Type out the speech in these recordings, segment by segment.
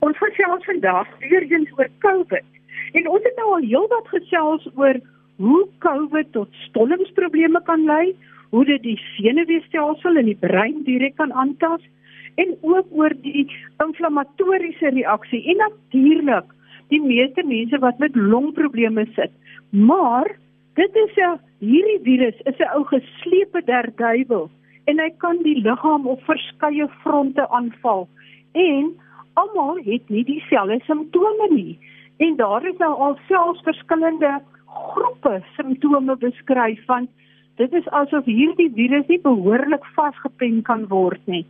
Ons gesels vandag weer eens oor COVID. En ons het nou al heelwat gesels oor hoe COVID tot stollingsprobleme kan lei, hoe dit die senuweestelsel en die brein direk kan aantas en ook oor die inflammatoriese reaksie en natuurlik die meeste mense wat met longprobleme sit. Maar dit is 'n hierdie virus is 'n ou geslepe der duiwel en hy kan die liggaam op verskeie fronte aanval en almal het nie dieselfde simptome nie en daar is nou al selfs verskillende groepe simptome beskryf van dit is asof hierdie virus nie behoorlik vasgepen kan word nie.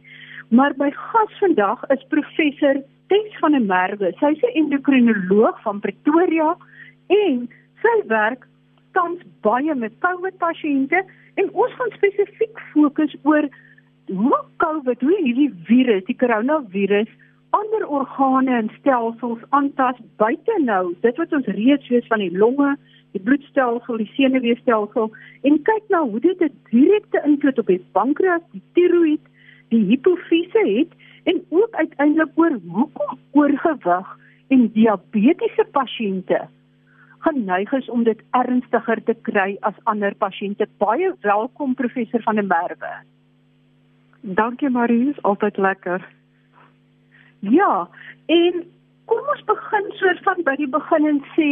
Maar my gas vandag is professor Tess van der Merwe. Sy's 'n endokrinoloog van Pretoria en sy werk tans baie met COVID pasiënte en ons gaan spesifiek fokus oor hoe COVID, hoe hierdie virus, die koronavirus ander organe en stelsels aantas buite nou dit wat ons reeds weet van die longe, die bloedstelsel, die senuweestelsel en kyk nou hoe dit 'n direkte invloed op die pankreas, die tiroïed, die hipofise het en ook uiteindelik oor hoekom oorgewig en diabetiese pasiënte geneig is om dit ernstiger te kry as ander pasiënte. Baie welkom professor van der Merwe. Dankie Marie, altyd lekker. Ja, en kom ons begin soort van by die begin en sê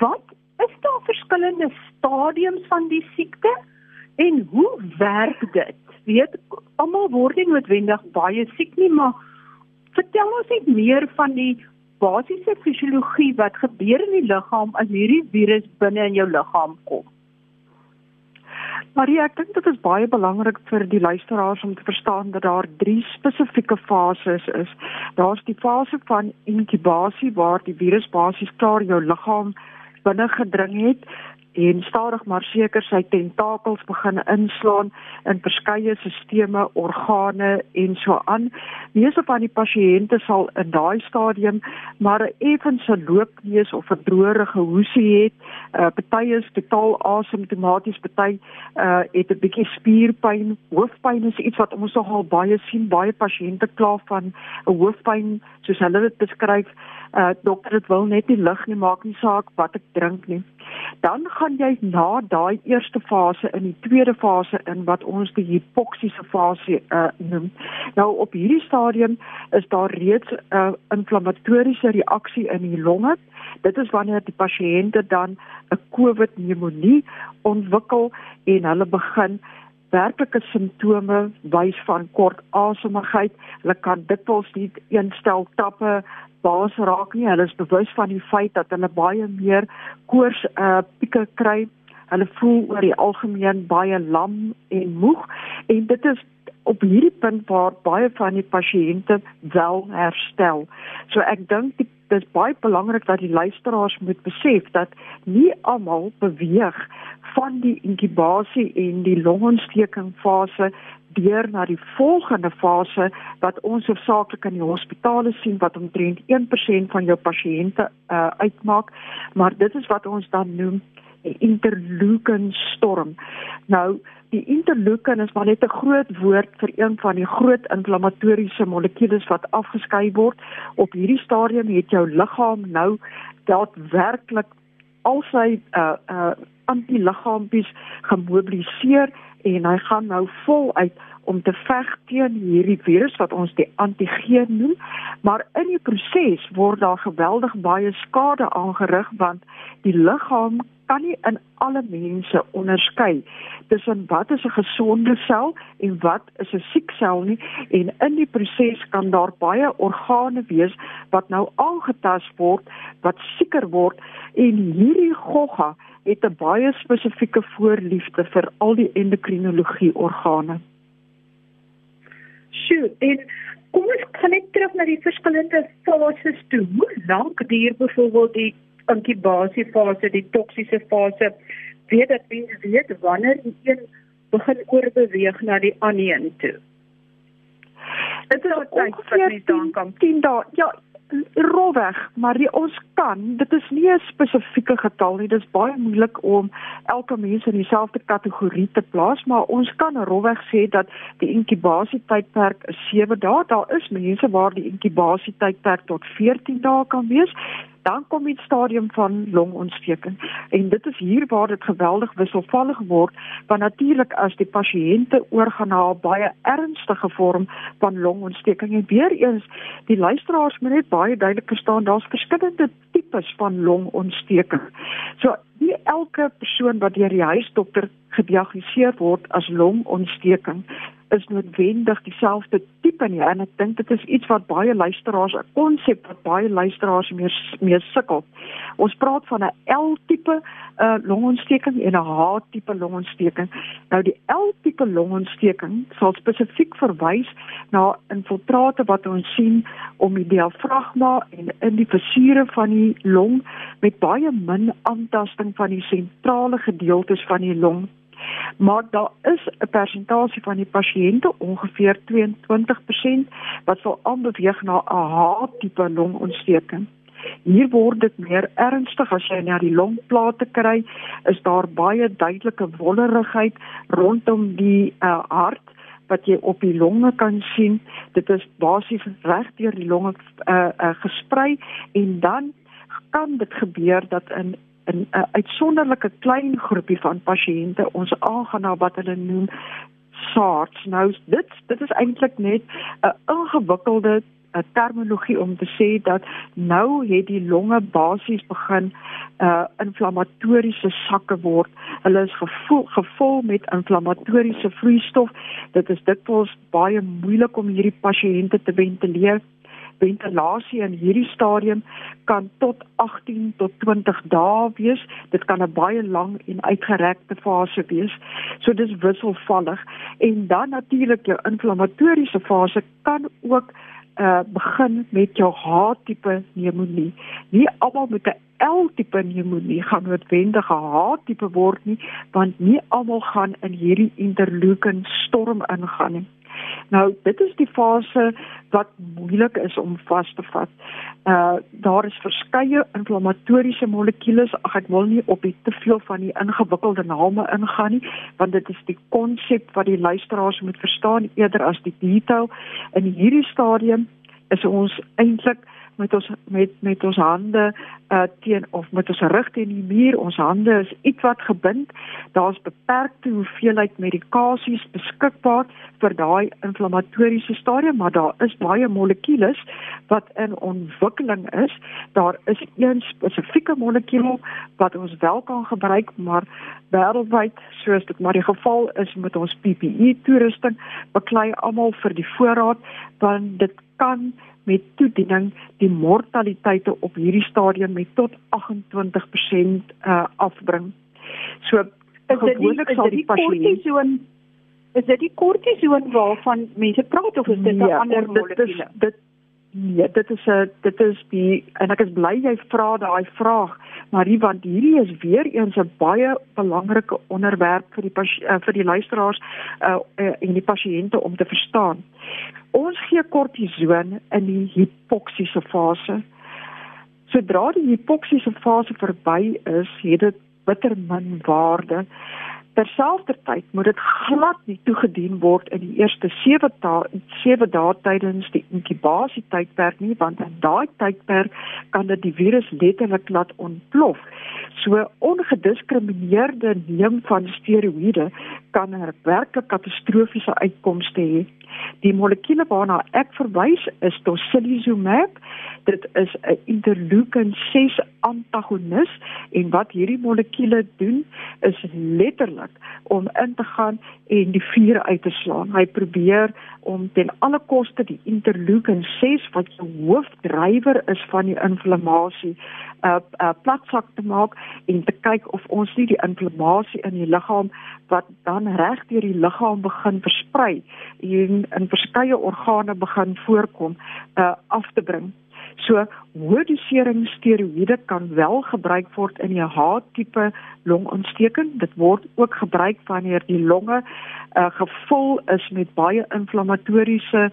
wat is daar verskillende stadiums van die siekte en hoe werk dit? Weet almal word nie noodwendig baie siek nie, maar vertel ons net meer van die basiese fisiologie wat gebeur in die liggaam as hierdie virus binne in jou liggaam kom. Marie, ek dink dit is baie belangrik vir die luisteraars om te verstaan dat daar drie spesifieke fases is. Daar's die fase van inkubasie waar die virus basies klaar jou liggaam binne gedring het en stadig maar seker sy tentakels begin inslaan in verskeie sisteme, organe en so aan. Meeste van die pasiënte sal in daai stadium maar 'n effense loopneus of 'n droërige hoesie het. Uh party is totaal asymptomaties, party uh het 'n bietjie spierpyn, hoofpyn is iets wat ons nogal baie sien. Baie pasiënte kla van 'n hoofpyn soos hulle dit beskryf. Uh dokter, dit wil net nie lig nie, maak nie saak wat ek drink nie dan gaan jy na daai eerste fase in die tweede fase in wat ons die hipoksiese fase uh, noem. Nou op hierdie stadium is daar reeds 'n uh, inflammatoriese reaksie in die longe. Dit is wanneer die pasiënte dan 'n COVID pneumonie ontwikkel en hulle begin werklike simptome wys van kort asemhaligheid. Hulle kan dikwels nie eenstel tappe baas raak nie. Hulle is bewus van die feit dat hulle baie meer koors uh pieke kry. Hulle voel oor die algemeen baie lam en moeg en dit is op hierdie punt waar baie van die pasiënte wel herstel. So ek dink dit is baie belangrik dat die luisteraars moet besef dat nie almal beweeg van die inkubasie en die longontsteking fase deur na die volgende fase wat ons hoofsaaklik in die hospitale sien wat omtrent 1% van jou pasiënte uh, uitmaak. Maar dit is wat ons dan noem 'n interleukin storm. Nou die interleukin is maar net 'n groot woord vir een van die groot inflammatoriese molekules wat afgeskei word. Op hierdie stadium het jou liggaam nou daadwerklik al sy uh uh antiliggaampies gemobiliseer en hy gaan nou voluit om te veg teen hierdie virus wat ons die antigeen noem maar in die proses word daar geweldig baie skade aangerig want die liggaam kan nie in alle mense onderskei tussen wat is 'n gesonde sel en wat is 'n siek sel nie en in die proses kan daar baie organe wees wat nou aangetast word wat sieker word en hierdie gogga het 'n baie spesifieke voorliefde vir al die endokrinologie organe. Sjoe, en kom ons kan net terug na die verskillende fases toe. Hoe lank duur byvoorbeeld die inkubasiefase, die toksiese fase? Weet dat mens weet wanneer die een begin oorbeweeg na die ander een toe. Dit is ongeveer 10 dae. Ja, rolweg, maar die, ons kan, dit is nie 'n spesifieke getal nie. Dit is baie moeilik om elke mens in dieselfde kategorie te plaas, maar ons kan rolweg sê dat die inkubasietydperk 7 dae. Daar is mense waar die inkubasietydperk tot 14 dae kan wees dan kom die stadium van longontsteking. En dit is hier waar dit geweldig wisselvallig word want natuurlik as die pasiënte oorgaan na 'n baie ernstige vorm van longontsteking en weer eens die luisteraars moet net baie duidelik verstaan daar's verskillende tipes van longontsteking. So nie elke persoon wat deur die huisdokter gediagnoseer word as longontsteking is noodwendig dieselfde tipe nie en ek dink dit is iets wat baie luisteraars 'n konsep wat baie luisteraars meer meer sukkel. Ons praat van 'n L-tipe uh, longontsteking en 'n H-tipe longontsteking. Nou die L-tipe longontsteking sal spesifiek verwys na infiltrate wat ons sien om die diafragma en in die vasiere van die long met baie min aantasting van die sentrale gedeeltes van die long maar daar is 'n persentasie van die pasiënte ongeveer 22% wat sal aanbeweeg na 'n H-tipe longontsteking. Hier word dit meer ernstig as jy na die longplate kry, is daar baie duidelike wollerigheid rondom die uh, hart wat jy op die longe kan sien. Dit is basies reg deur die longe uh, uh, gesprei en dan kan dit gebeur dat in 'n uh, uitsonderlike klein groepie van pasiënte ons aangaan na wat hulle noem SARS. Nou dit dit is eintlik net 'n ingewikkelde 'n terminologie om te sê dat nou het die longe basies begin uh inflammatoriese sakke word. Hulle is gevul, gevul met inflammatoriese vloeistof. Dit is dikwels baie moeilik om hierdie pasiënte te ventileer ventilasie in hierdie stadium kan tot 18 tot 20 dae wees. Dit kan 'n baie lang en uitgerekte fase wees. So dis wisselvallig en dan natuurlik jou inflammatoriese fase kan ook uh begin met jou H-tipe pneumonie. Nie almal met 'n L-tipe pneumonie gaan noodwendig 'n H-tipe word nie, want nie almal gaan in hierdie interleukin storm ingaan nie. Nou dit is die fase wat moeilik is om vas te vat. Uh daar is verskeie inflammatoriese molekules. Ag ek wil nie op te veel van die ingewikkelde name ingaan nie, want dit is die konsep wat die luisteraars moet verstaan eerder as die detail. In hierdie stadium is ons eintlik met ons met met ons hande uh teen of met ons rug teen die muur. Ons hande is ietwat gebind. Daar's beperkte hoeveelheid medikasies beskikbaar vir daai inflammatoriese stadium, maar daar is baie molekules wat in ontwikkeling is. Daar is een spesifieke molekuul wat ons wel kan gebruik, maar wêreldwyd, soos dit maar die geval is met ons PPE toerusting, beklei almal vir die voorraad want dit kan met toediening die mortaliteite op hierdie stadium met tot 28% uh afbring. So gewoonlik sal die pasiënt is dit die kortison waarvan mense praat of is dit 'n nee, ander molekuule? Dit Nee, dit is 'n dit is die en ek is bly jy vra daai vraag, maar hier want hierdie is weer eens 'n baie belangrike onderwerp vir die uh, vir die luisteraars uh, uh, en die pasiënte om te verstaan. Ons gee kortison in die hipoksiese fase. Sodra die hipoksiese fase verby is, het dit bitter min waarde. Terselfdertyd moet dit glad nie toegedien word in die eerste 7 dae 7 dae tydens die inkubasietydperk nie want in daai tydperk kan dit die virus letterlik laat ontplof. So ongediskrimineerde neem van steroïde kan 'n werklik katastrofiese uitkomste hê. Die molekuule waarna ek verwys is tocilizumab. Dit is 'n interleukin 6 antagonis en wat hierdie molekuule doen is letterlik om in te gaan en die vuur uit te slaan. Hy probeer om ten alle koste die interleukin 6 wat die hoofdrywer is van die inflammasie uh, uh, platsak te maak en te kyk of ons nie die inflammasie in die liggaam wat dan reg deur die liggaam begin versprei en in verskeie organe begin voorkom uh, af te bring. So hoë dosering steroïde kan wel gebruik word in 'n H-tipe longontsteking. Dit word ook gebruik wanneer die longe uh, gevul is met baie inflammatoriese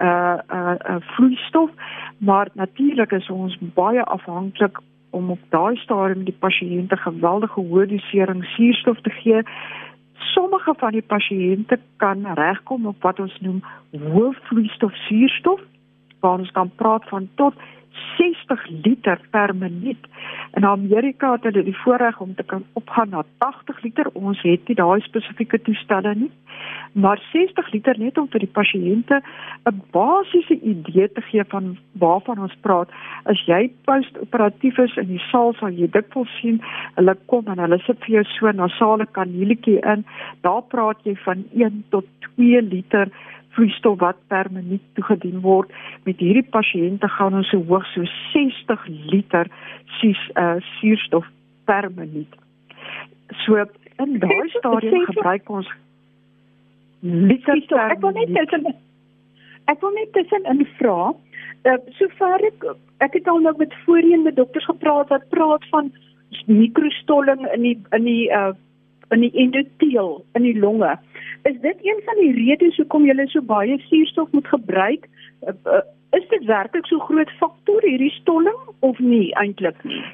uh uh, uh vloeistof, maar natuurlik is ons baie afhanklik om op daai stadium die pasiënte geweldige hoë dosering suurstof te gee. Sommige van die pasiënte kan regkom op wat ons noem hoë vloeistof suurstof, waar ons kan praat van tot 60 liter per minuut. In Amerika het hulle die voorreg om te kan opgaan na 80 liter. Ons het nie daai spesifieke toestelle nie. Maar 60 liter net om vir die pasiënte 'n basiese idee te gee van waarvan ons praat. As jy postoperatief is in die saal sal jy dikwels sien hulle kom en hulle sit vir jou so 'n nasale kanieletjie in. Daar praat jy van 1 tot 2 liter vloeistof wat per minuut toegedien word. Met hierdie pasiënte gaan ons so hoog so 60 liter sies uh suurstof per minuut. So in daai stadium gebruik ons liter per ek wil net tussen ek wil net tussen in vra uh, sover ek ek het al nou met voorheen met dokters gepraat wat praat van mikrostolling in die in die uh in die endoteel in die longe. Is dit een van die redes hoekom jy so baie suurstof moet gebruik? Uh, uh, is dit werklik so groot faktor hierdie stolling of nie eintlik nie?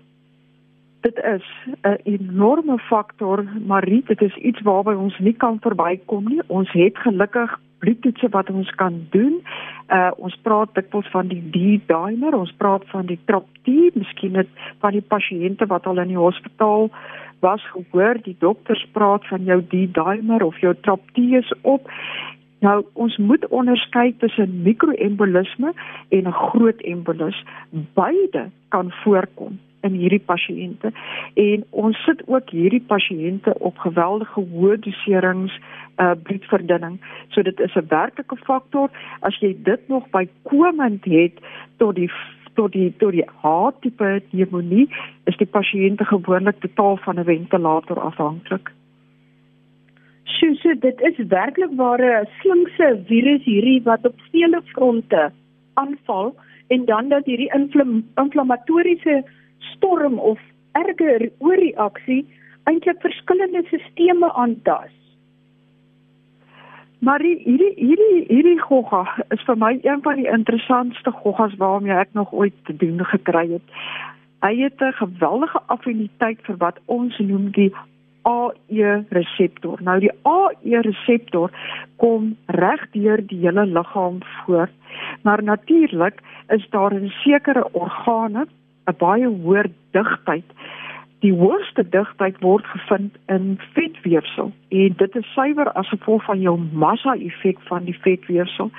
Dit is 'n enorme faktor, maar dit is iets waarby ons nie kan verbykom nie. Ons het gelukkig bloedtoetse wat ons kan doen. Uh ons praat dikwels van die D-dimer, ons praat van die TRAP-T, miskien net van die pasiënte wat al in die hospitaal was gehoor die dokters praat van jou D-dimer of jou TRAP-T is op. Nou ons moet onderskei tussen mikroembolisme en 'n groot embolis. Beide kan voorkom in hierdie pasiënte en ons sit ook hierdie pasiënte op geweldige hoë doserings uh bloedverdunning. So dit is 'n werklike faktor as jy dit nog bykomend het tot die tot die tot die H-tipe pneumonie is die pasiënte gewoonlik totaal van 'n ventilator afhanklik. Sjoe, so dit is werklik ware slinkse virus hierdie wat op vele fronte aanval en dan dat hierdie inflam inflammatoriese storm of erge oorreaksie eintlik verskillende stelsels aantas. Maar hierdie hierdie hierdie gogga is vir my een van die interessantste goggas waarmee ek nog ooit te doen gekry het. Hy het 'n geweldige affiniteit vir wat ons noem die AE reseptor. Nou die AE reseptor kom reg deur die hele liggaam voor. Maar natuurlik is daar in sekere organe 'n baie hoër digtheid Die hoogste digtheid word gevind in vetweefsel en dit is suiwer as gevolg van jou massa effek van die vetweefsel.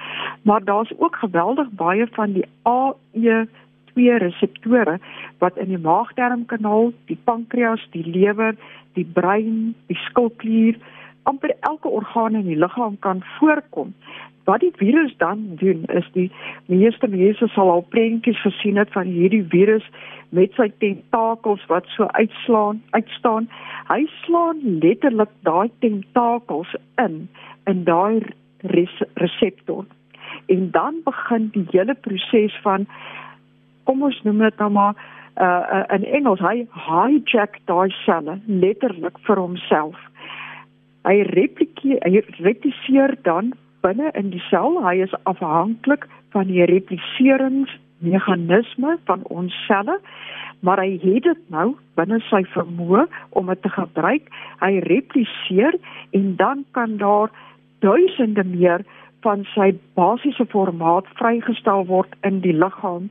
Maar daar's ook geweldig baie van die AE2 reseptore wat in die maagdarmkanaal, die pankreas, die lewer, die brein, die skildklier, amper elke orgaan in die liggaam kan voorkom. Wat die virus dan doen is die meeste mense sal al prentjies gesien het van hierdie virus met sy tentakels wat so uitslaan, uitstaan. Hy slaan letterlik daai tentakels in in daai res reseptor. En dan begin die hele proses van kom ons noem dit nou maar uh, uh in Engels hy hijack daai selle letterlik vir homself. Hy replikeer hy repliseer dan binne in die sel. Hy is afhanklik van die repliseringsmeganisme van ons selle, maar hy het dit nou binne sy vermoë om dit te gebruik. Hy repliseer en dan kan daar duisende meer van sy basiese formaat vrygestel word in die liggaam.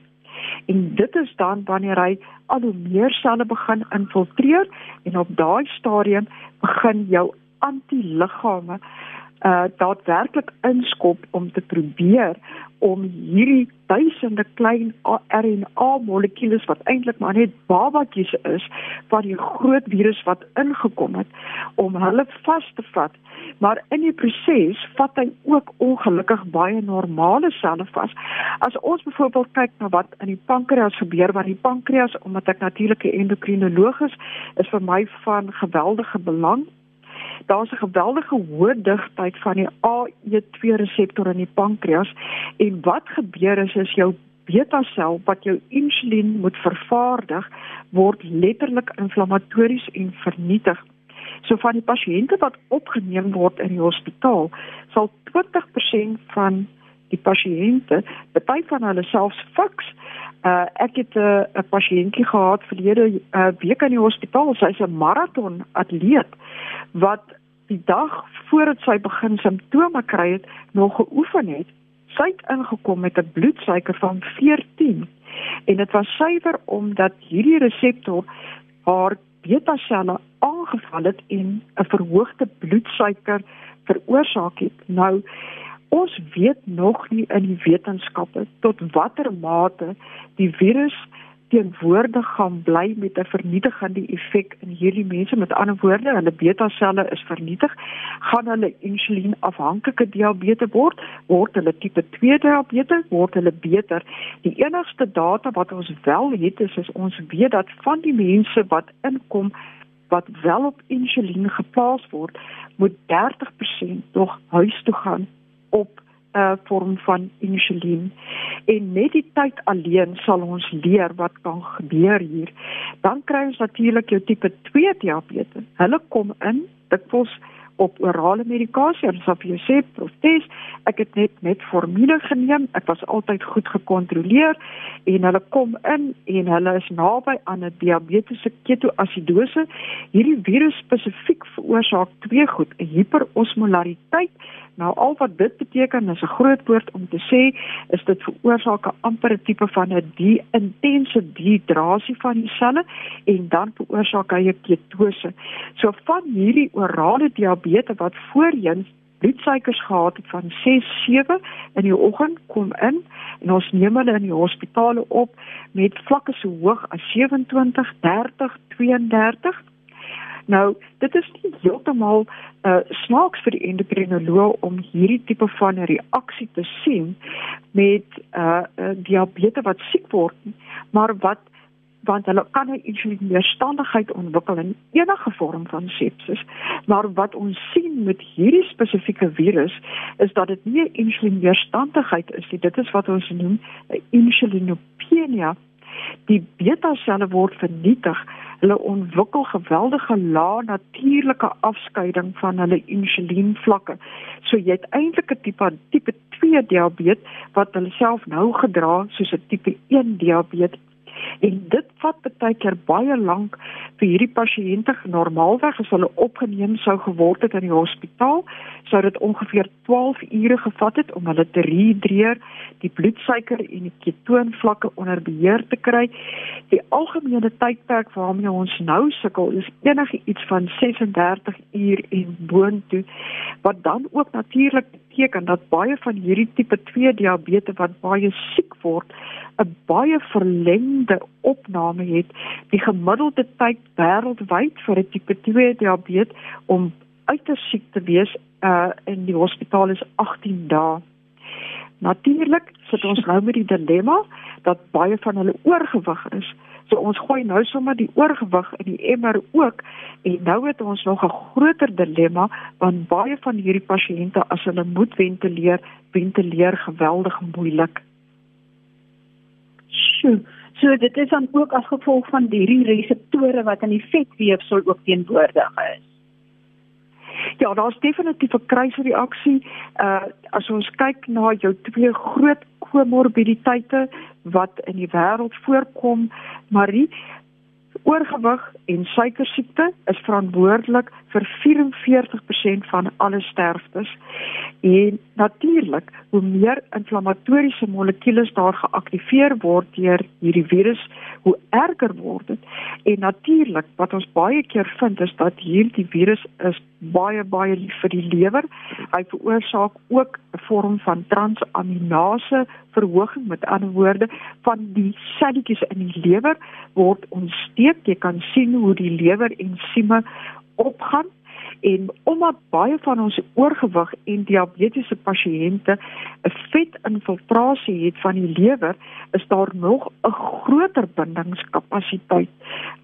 En dit is dan wanneer hy al hoe meer selle begin infiltreer en op daai stadium begin jou antiliggame uh daadwerklik inskop om te probeer om hierdie duisende klein RNA molekules wat eintlik maar net babatjies is van die groot virus wat ingekom het om hulle vas te vat. Maar in die proses vat hy ook ongelukkig baie normale selle vas. As ons byvoorbeeld kyk na wat in die pankreas gebeur, want die pankreas omdat ek natuurlike endokrinoloog is, is vir my van geweldige belang daar's 'n geweldige hoë digtheid van die AE2 reseptor in die pankreas en wat gebeur is is jou beta sel wat jou insulien moet vervaardig word letterlik inflammatories en vernietig. So van die pasiënte wat opgeneem word in die hospitaal, sal 20% van die pasiënte, baie van hulle selfs fiks. Uh ek het 'n uh, 'n pasiëntjie gehad verlede uh, week in die hospitaal. Sy's 'n maraton atleet wat die dag voordat sy begin simptome kry het, nog geoefen het. Sy het ingekom met 'n bloedsuiker van 14 en dit was suiwer omdat hierdie reseptor haar beta selle aangeval het en 'n verhoogde bloedsuiker veroorsaak het. Nou ons weet nog nie in die wetenskappe tot watter mate die virus teenwoordig gaan bly met 'n vernietigende effek in hierdie mense. Met ander woorde hulle beta selle is vernietig. Gaan hulle insulien afhanklike diabetes word word hulle tipe 2 diabetes word hulle beter. Die enigste data wat ons wel het is, is ons weet dat van die mense wat inkom wat wel op insulien geplaas word moet 30% nog huis toe gaan op 'n uh, vorm van insulien. En net die tyd alleen sal ons leer wat kan gebeur hier. Dan kry ons natuurlik jou tipe 2 diabetes. Hulle kom in, kos op orale medikasie en sop jy sê protes ek het net met formule geneem ek was altyd goed gekontroleer en hulle kom in en hulle is naby aan 'n diabetiese ketoasidose hierdie virus spesifiek veroorsaak twee goed 'n hiperosmolariteit Nou al wat dit beteken is 'n groot woord om te sê is dit veroorsaak 'n amper tipe van 'n die intense dehydrasie van die selle en dan veroorsaak hy 'n ketose. So van hierdie orale diabetes wat voorheen bloedsuikers gehad het van 6 7 in die oggend kom in en ons neem hulle in die hospitale op met vlakke so hoog as 27 30 32 Nou, dit is nie heeltemal uh snaaks vir die endokrinoloog om hierdie tipe van reaksie te sien met uh, uh diabetes wat siek word, maar wat want hulle kan 'n insulienweerstandigheid ontwikkel in enige vorm van sepsis. Maar wat ons sien met hierdie spesifieke virus is dat dit nie 'n insulienweerstandigheid is nie. Dit is wat ons noem 'n insulinopenia. Die beta selle word vernietig hulle ontwikkel geweldige lae natuurlike afskeiding van hulle insulienvlakke. So jy het eintlik 'n tipe tipe 2 diabetes wat hulle self nou gedra soos 'n tipe 1 diabetes. En dit vat baie keer baie lank vir hierdie pasiënte normaalweg as hulle opgeneem sou geword het in die hospitaal, sou dit ongeveer 12 ure gevat het om hulle te rehidreer, die bloedsuiker en die ketoonvlakke onder beheer te kry. Die algemene tydperk waarmee ons nou sukkel is enigiets van 36 uur en boontoe wat dan ook natuurlik beteken dat baie van hierdie tipe 2 diabetes wat baie siek word 'n baie verlengde opname het die gemiddelde tyd wêreldwyd vir 'n tipe 2 diabetes om uiters siek te wees uh in die hospitaal is 18 dae. Natuurlik sit ons nou met die dilemma dat baie van hulle oorgewig is. So ons gooi nou sommer die oorgewig in die emmer ook en nou het ons nog 'n groter dilemma want baie van hierdie pasiënte as hulle moet ventileer, ventileer geweldig moeilik. Sjoe. So dit is dan ook as gevolg van hierdie reseptore wat in die vetweefsel ook teenwoordig is. Ja, daar's definitief 'n kruisreaksie. Uh as ons kyk na jou twee groot komorbiditeite wat in die wêreld voorkom, Marie, oorgewig en suikersiekte is verantwoordelik vir 44% van alle sterftes. En natuurlik, hoe meer inflammatoriese molekules daar geaktiveer word deur hierdie virus, hoe erger word dit. En natuurlik, wat ons baie keer vind is dat hierdie virus is baie baie lief vir die lewer. Hy veroorsaak ook 'n vorm van transaminase verhoging met ander woorde van die selletjies in die lewer word ontsteek. Jy kan sien hoe die lewer ensieme opgaan en omdat baie van ons oorgewig en diabetiese pasiënte 'n vetinfiltrasie het van die lewer, is daar nog 'n groter bindingskapasiteit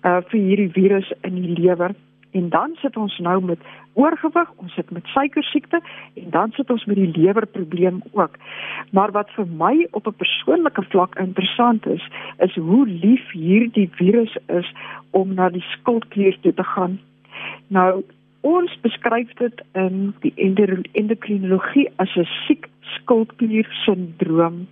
uh vir hierdie virus in die lewer. En dan sit ons nou met oorgewig, ons sit met suikersiekte en dan sit ons met die lewerprobleem ook. Maar wat vir my op 'n persoonlike vlak interessant is, is hoe lief hierdie virus is om na die skildklier toe te gaan. Nou ons beskryf dit in die endokrinologie as 'n siek skildklier-sindroom.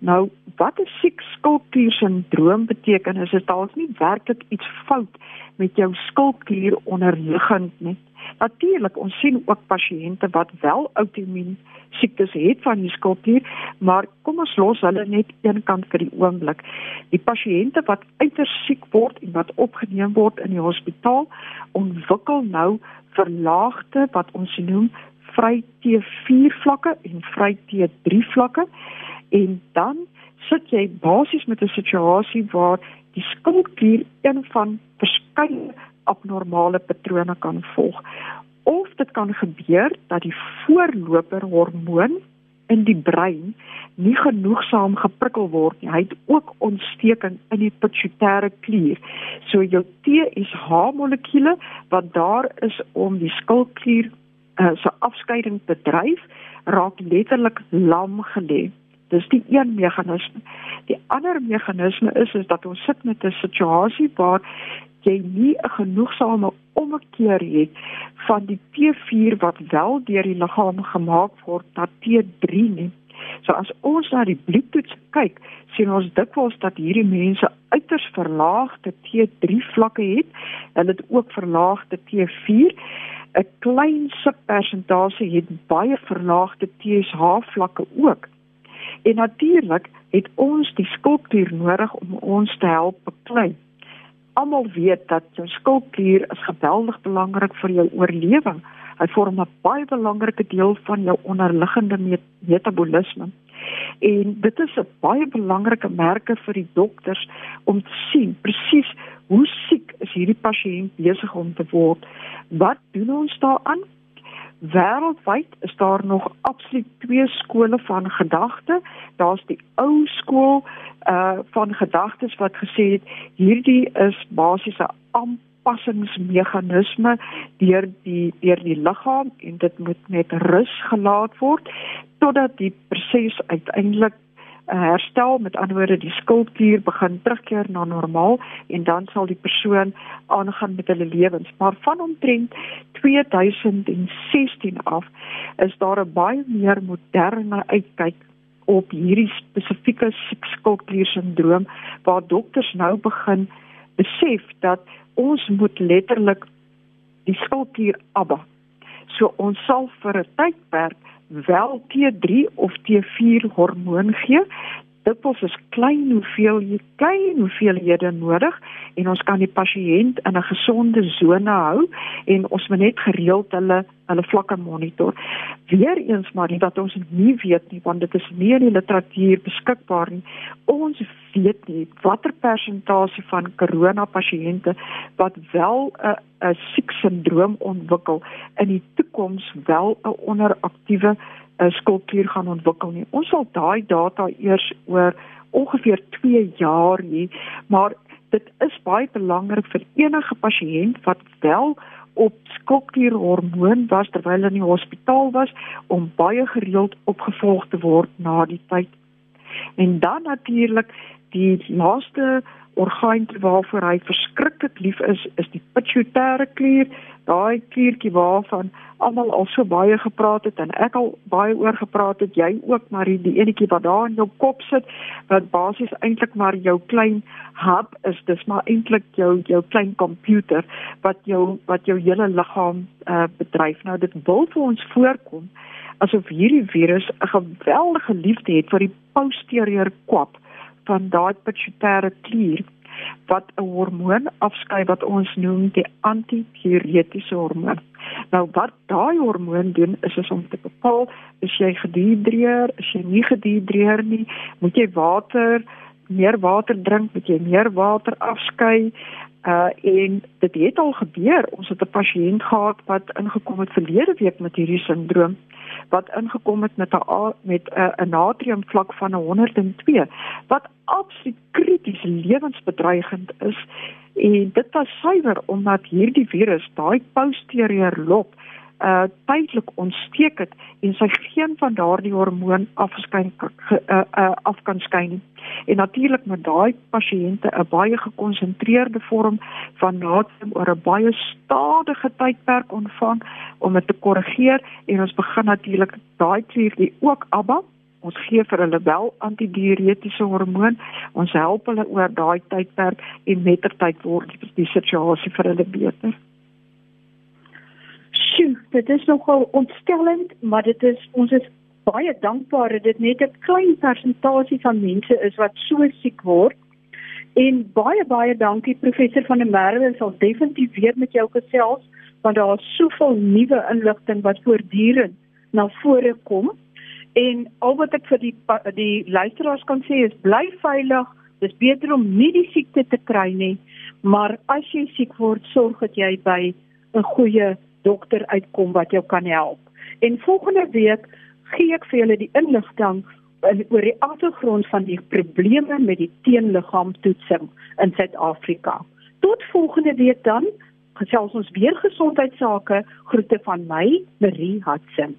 Nou, wat 'n siek skildklier-sindroom beteken is dit dalk nie werklik iets fout met jou skildklier onderliggend nie. Natuurlik, ons sien ook pasiënte wat wel outoimmuun siektes het van die skildklier, maar kom ons los hulle net een kant vir die oomblik. Die pasiënte wat uiters siek word en wat opgeneem word in die hospitaal, ontwikkel nou verlaagde wat ons noem vry T4 vlakke en vry T3 vlakke en dan sit jy basies met 'n situasie waar die skildklier een van verskeie abnormale patrone kan volg. Of dit kan gebeur dat die voorloper hormoon in die brein nie genoegsaam geprikkel word nie. Hy het ook ontsteking in die pituitêre klier. So jou TSH molekule wat daar is om die skildklier uh, se afskeiding te dryf, raak letterlik lam gelê. Dis die een meganisme. Die ander meganisme is is dat ons sit met 'n situasie waar jy nie 'n genoegsame omkeer het van die T4 wat wel deur die liggaam gemaak word na T3 nie. So as ons na die bloedtoets kyk, sien ons dikwels dat hierdie mense uiters verlaagde T3 vlakke het en dit ook verlaagde T4. 'n Klein subpersentasie het baie verlaagde TSH vlakke ook. En natuurlik het ons die skulptuur nodig om ons te help beklei. Almal weet dat jou skulptuur is geweldig belangrik vir jou oorlewing. Hy vorm 'n baie belangrike deel van jou onderliggende met metabolisme. En dit is 'n baie belangrike merke vir die dokters om te sien presies hoe siek is hierdie pasiënt besig om te word. Wat doen ons daaraan? Wêreldwyd is daar nog absoluut twee skole van gedagte. Daar's die ou skool uh van gedagtes wat gesê het hierdie is basiese aanpassingsmeganisme deur die deur die liggaam en dit moet net rus gelaat word totdat die proses uiteindelik herstel met ander woorde die skulptuur begin terugkeer na normaal en dan sal die persoon aangaan met hulle lewens. Maar van omtrent 2016 af is daar 'n baie meer moderne uitkyk op hierdie spesifieke skulptuur sindroom waar dokters nou begin besef dat ons moet letterlik die skulptuur abba. So ons sal vir 'n tydperk wel T3 of T4 hormoon gee. Dit is klein hoeveel klein hoeveelhede nodig en ons kan die pasiënt in 'n gesonde sone hou en ons moet net gereeld hulle hulle vlakke monitor. Weereens maar wat ons nie weet nie want dit is nie in die literatuur beskikbaar nie. Ons weet nie watter persentasie van korona pasiënte wat wel 'n 'n siek sindroom ontwikkel in die toekoms wel 'n onderaktiewe skulptuur gaan ontwikkel nie. Ons sal daai data eers oor ongeveer 2 jaar hê, maar dit is baie belangrik vir enige pasiënt wat wel op skokklierhormoon was terwyl hy in die hospitaal was om baie gereeld opgevolg te word na die tyd. En dan natuurlik die laaste orgaan waarvoor hy verskriklik lief is, is die pituitêre klier, daai kliertjie waarvan almal al so baie gepraat het en ek al baie oor gepraat het, jy ook maar die enetjie wat daar in jou kop sit wat basies eintlik maar jou klein hub is, dis maar eintlik jou jou klein komputer wat jou wat jou hele liggaam uh, bedryf. Nou dit wil vir ons voorkom asof hierdie virus 'n geweldige liefde het vir die posterior kwap van daai pituitêre klier wat 'n hormoon afskei wat ons noem die antipuretiese hormoon. Nou wat daai hormoon doen is is om te bepaal is jy gedihidreer, is jy nie gedihidreer nie, moet jy water meer water drink, moet jy meer water afskei. Uh en dit het al gebeur. Ons het 'n pasiënt gehad wat ingekom het verlede week met hierdie sindroom wat ingekom het met 'n met 'n natriumvlak van 102 wat absoluut krities lewensbedreigend is en dit was suiwer omdat hierdie virus daai posterior lob uh tydelik ontsteek het en sy geen van daardie hormoon afskyn uh, uh af kan skyn nie. En natuurlik met daai pasiënte 'n baie gekonsentreerde vorm van natrium oor 'n baie stadige tydperk ontvang om dit te korrigeer en ons begin natuurlik daai klier ook ABA ons gee vir hulle wel antidiuretiese hormoon. Ons help hulle oor daai tydperk en mettertyd word die situasie vir hulle beter dit is nogal ontstellend, maar dit is ons is baie dankbaar dat dit net 'n klein persentasie van mense is wat so siek word. En baie baie dankie professor van der Merwe, sal definitief weer met jou gesels want daar is soveel nuwe inligting wat voortdurend na vore kom. En al wat ek vir die die luisteraars kan sê is bly veilig. Dis beter om nie die siekte te kry nie, maar as jy siek word, sorg dat jy by 'n goeie dokter uitkom wat jou kan help. En volgende week gee ek vir julle die inligting oor die agtergrond van die probleme met die teenliggaamtoetsing in Suid-Afrika. Tot volgende week dan, gesels ons weer gesondheidsake. Groete van my, Marie Hudson.